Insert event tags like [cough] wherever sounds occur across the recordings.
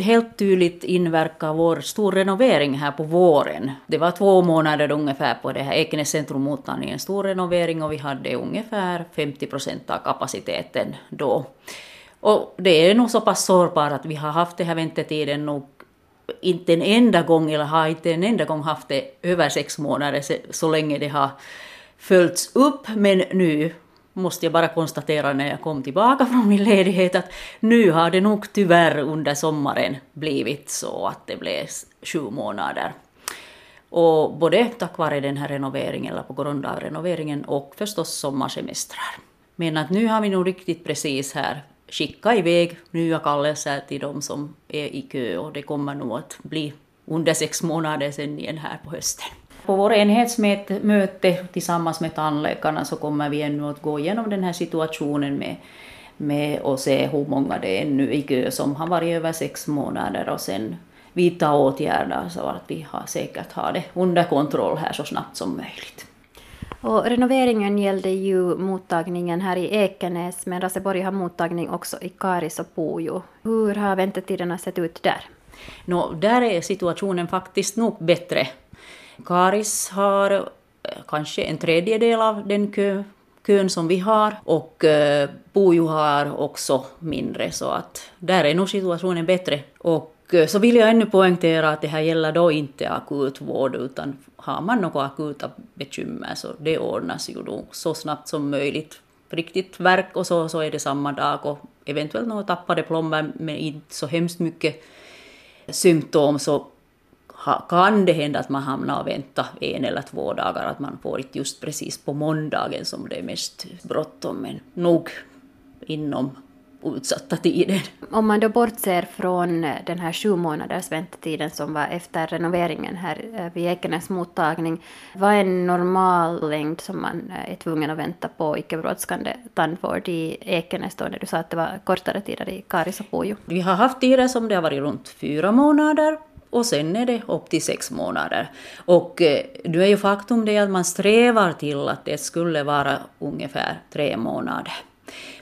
helt tydligt inverkar vår storrenovering här på våren. Det var två månader ungefär på det här Ekenäs centrum mottagning, en stor renovering och vi hade ungefär 50 procent av kapaciteten då. Och det är nog så pass sårbart att vi har haft den här väntetiden nog inte en enda gång, eller har inte en enda gång haft det över sex månader så länge det har följts upp. Men nu måste jag bara konstatera när jag kom tillbaka från min ledighet att nu har det nog tyvärr under sommaren blivit så att det blev sju månader. Och både tack vare den här renoveringen, eller på grund av renoveringen, och förstås sommarsemestrar. Men att nu har vi nog riktigt precis här skickat iväg nya kallelser till de som är i kö och det kommer nog att bli under sex månader sen igen här på hösten. På vår enhetsmöte tillsammans med tandläkarna så kommer vi ännu att gå igenom den här situationen med, med och se hur många det är ännu i kö som har varit över sex månader och sen vidta åtgärder så att vi har säkert har det under kontroll här så snabbt som möjligt. Och renoveringen gällde ju mottagningen här i Ekenäs, men Raseborg har mottagning också i Karis och Pujo. Hur har väntetiderna sett ut där? No, där är situationen faktiskt nog bättre Karis har eh, kanske en tredjedel av den kö, kön som vi har och eh, Pujo har också mindre så att där är nog situationen bättre. Och eh, så vill jag ännu poängtera att det här gäller då inte akutvård. utan har man några akuta bekymmer så det ordnas ju då så snabbt som möjligt. Riktigt verk och så, så är det samma dag och eventuellt några tappade plomber men inte så hemskt mycket symptom så kan det hända att man hamnar och väntar en eller två dagar, att man får inte just precis på måndagen som det är mest bråttom, men nog inom utsatta tiden. Om man då bortser från den här sju månaders väntetiden som var efter renoveringen här eh, vid Ekenäs mottagning, vad är en normal längd som man är tvungen att vänta på icke-brådskande tandvård i Ekenäs då när du sa att det var kortare tider i Karis och Pujo? Vi har haft tider som det har varit runt fyra månader och sen är det upp till sex månader. Och eh, nu är ju faktum det att man strävar till att det skulle vara ungefär tre månader.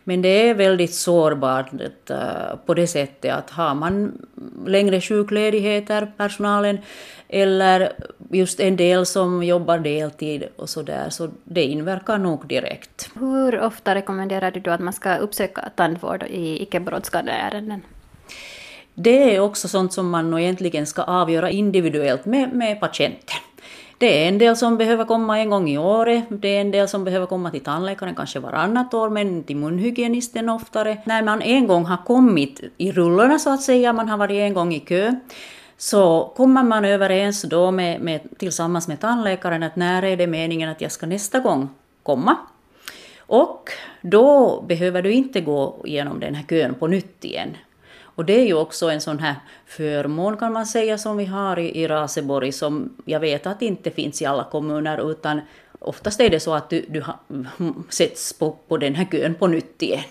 Men det är väldigt sårbart eh, på det sättet att har man längre sjukledigheter, personalen, eller just en del som jobbar deltid och så där, så det inverkar nog direkt. Hur ofta rekommenderar du då att man ska uppsöka tandvård i icke-brådskande ärenden? Det är också sånt som man egentligen ska avgöra individuellt med, med patienten. Det är en del som behöver komma en gång i året, det är en del som behöver komma till tandläkaren kanske varannat år, men till munhygienisten oftare. När man en gång har kommit i rullorna så att säga, man har varit en gång i kö, så kommer man överens då med, med, tillsammans med tandläkaren att när är det meningen att jag ska nästa gång komma. Och då behöver du inte gå igenom den här kön på nytt igen, och det är ju också en sån här förmån kan man säga som vi har i, i Raseborg som jag vet att inte finns i alla kommuner utan oftast är det så att du, du ha, sätts på, på den här kön på nytt igen.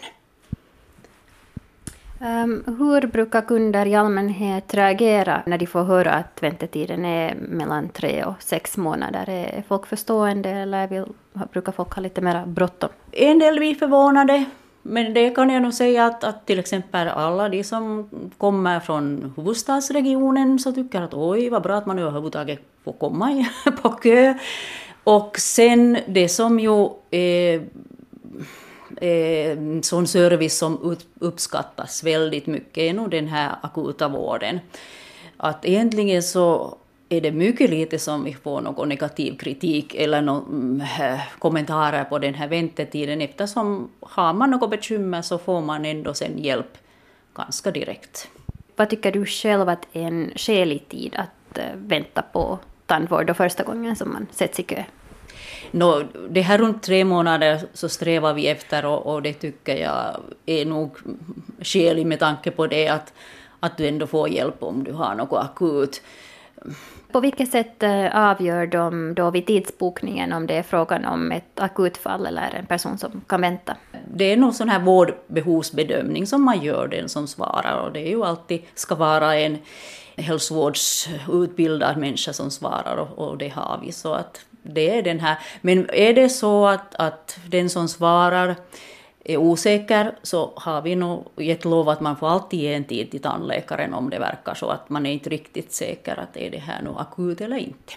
Um, hur brukar kunder i allmänhet reagera när de får höra att väntetiden är mellan tre och sex månader? Är folk förstående eller vill, brukar folk ha lite mer bråttom? En del blir förvånade, men det kan jag nog säga att, att till exempel alla de som kommer från huvudstadsregionen så tycker att oj vad bra att man överhuvudtaget får komma [laughs] på kö. Och sen det som ju är, är sån service som uppskattas väldigt mycket är nog den här akuta vården. Att egentligen så är det mycket lite som vi får någon negativ kritik eller någon, äh, kommentarer på den här väntetiden eftersom har man något bekymmer så får man ändå sen hjälp ganska direkt. Vad tycker du själv att är en skälig tid att äh, vänta på tandvård och första gången som man sätts i kö? No, det här runt tre månader så strävar vi efter och, och det tycker jag är nog skäligt med tanke på det att, att du ändå får hjälp om du har något akut. På vilket sätt eh, avgör de då vid tidsbokningen om det är frågan om ett akutfall eller en person som kan vänta? Det är någon sån här vårdbehovsbedömning som man gör, den som svarar, och det är ju alltid ska vara en hälsovårdsutbildad människa som svarar och, och det har vi. Så att det är den här. Men är det så att, att den som svarar är osäker så har vi nog gett lov att man får alltid ge en tid till tandläkaren om det verkar så att man är inte riktigt säker att är det här nu akut eller inte.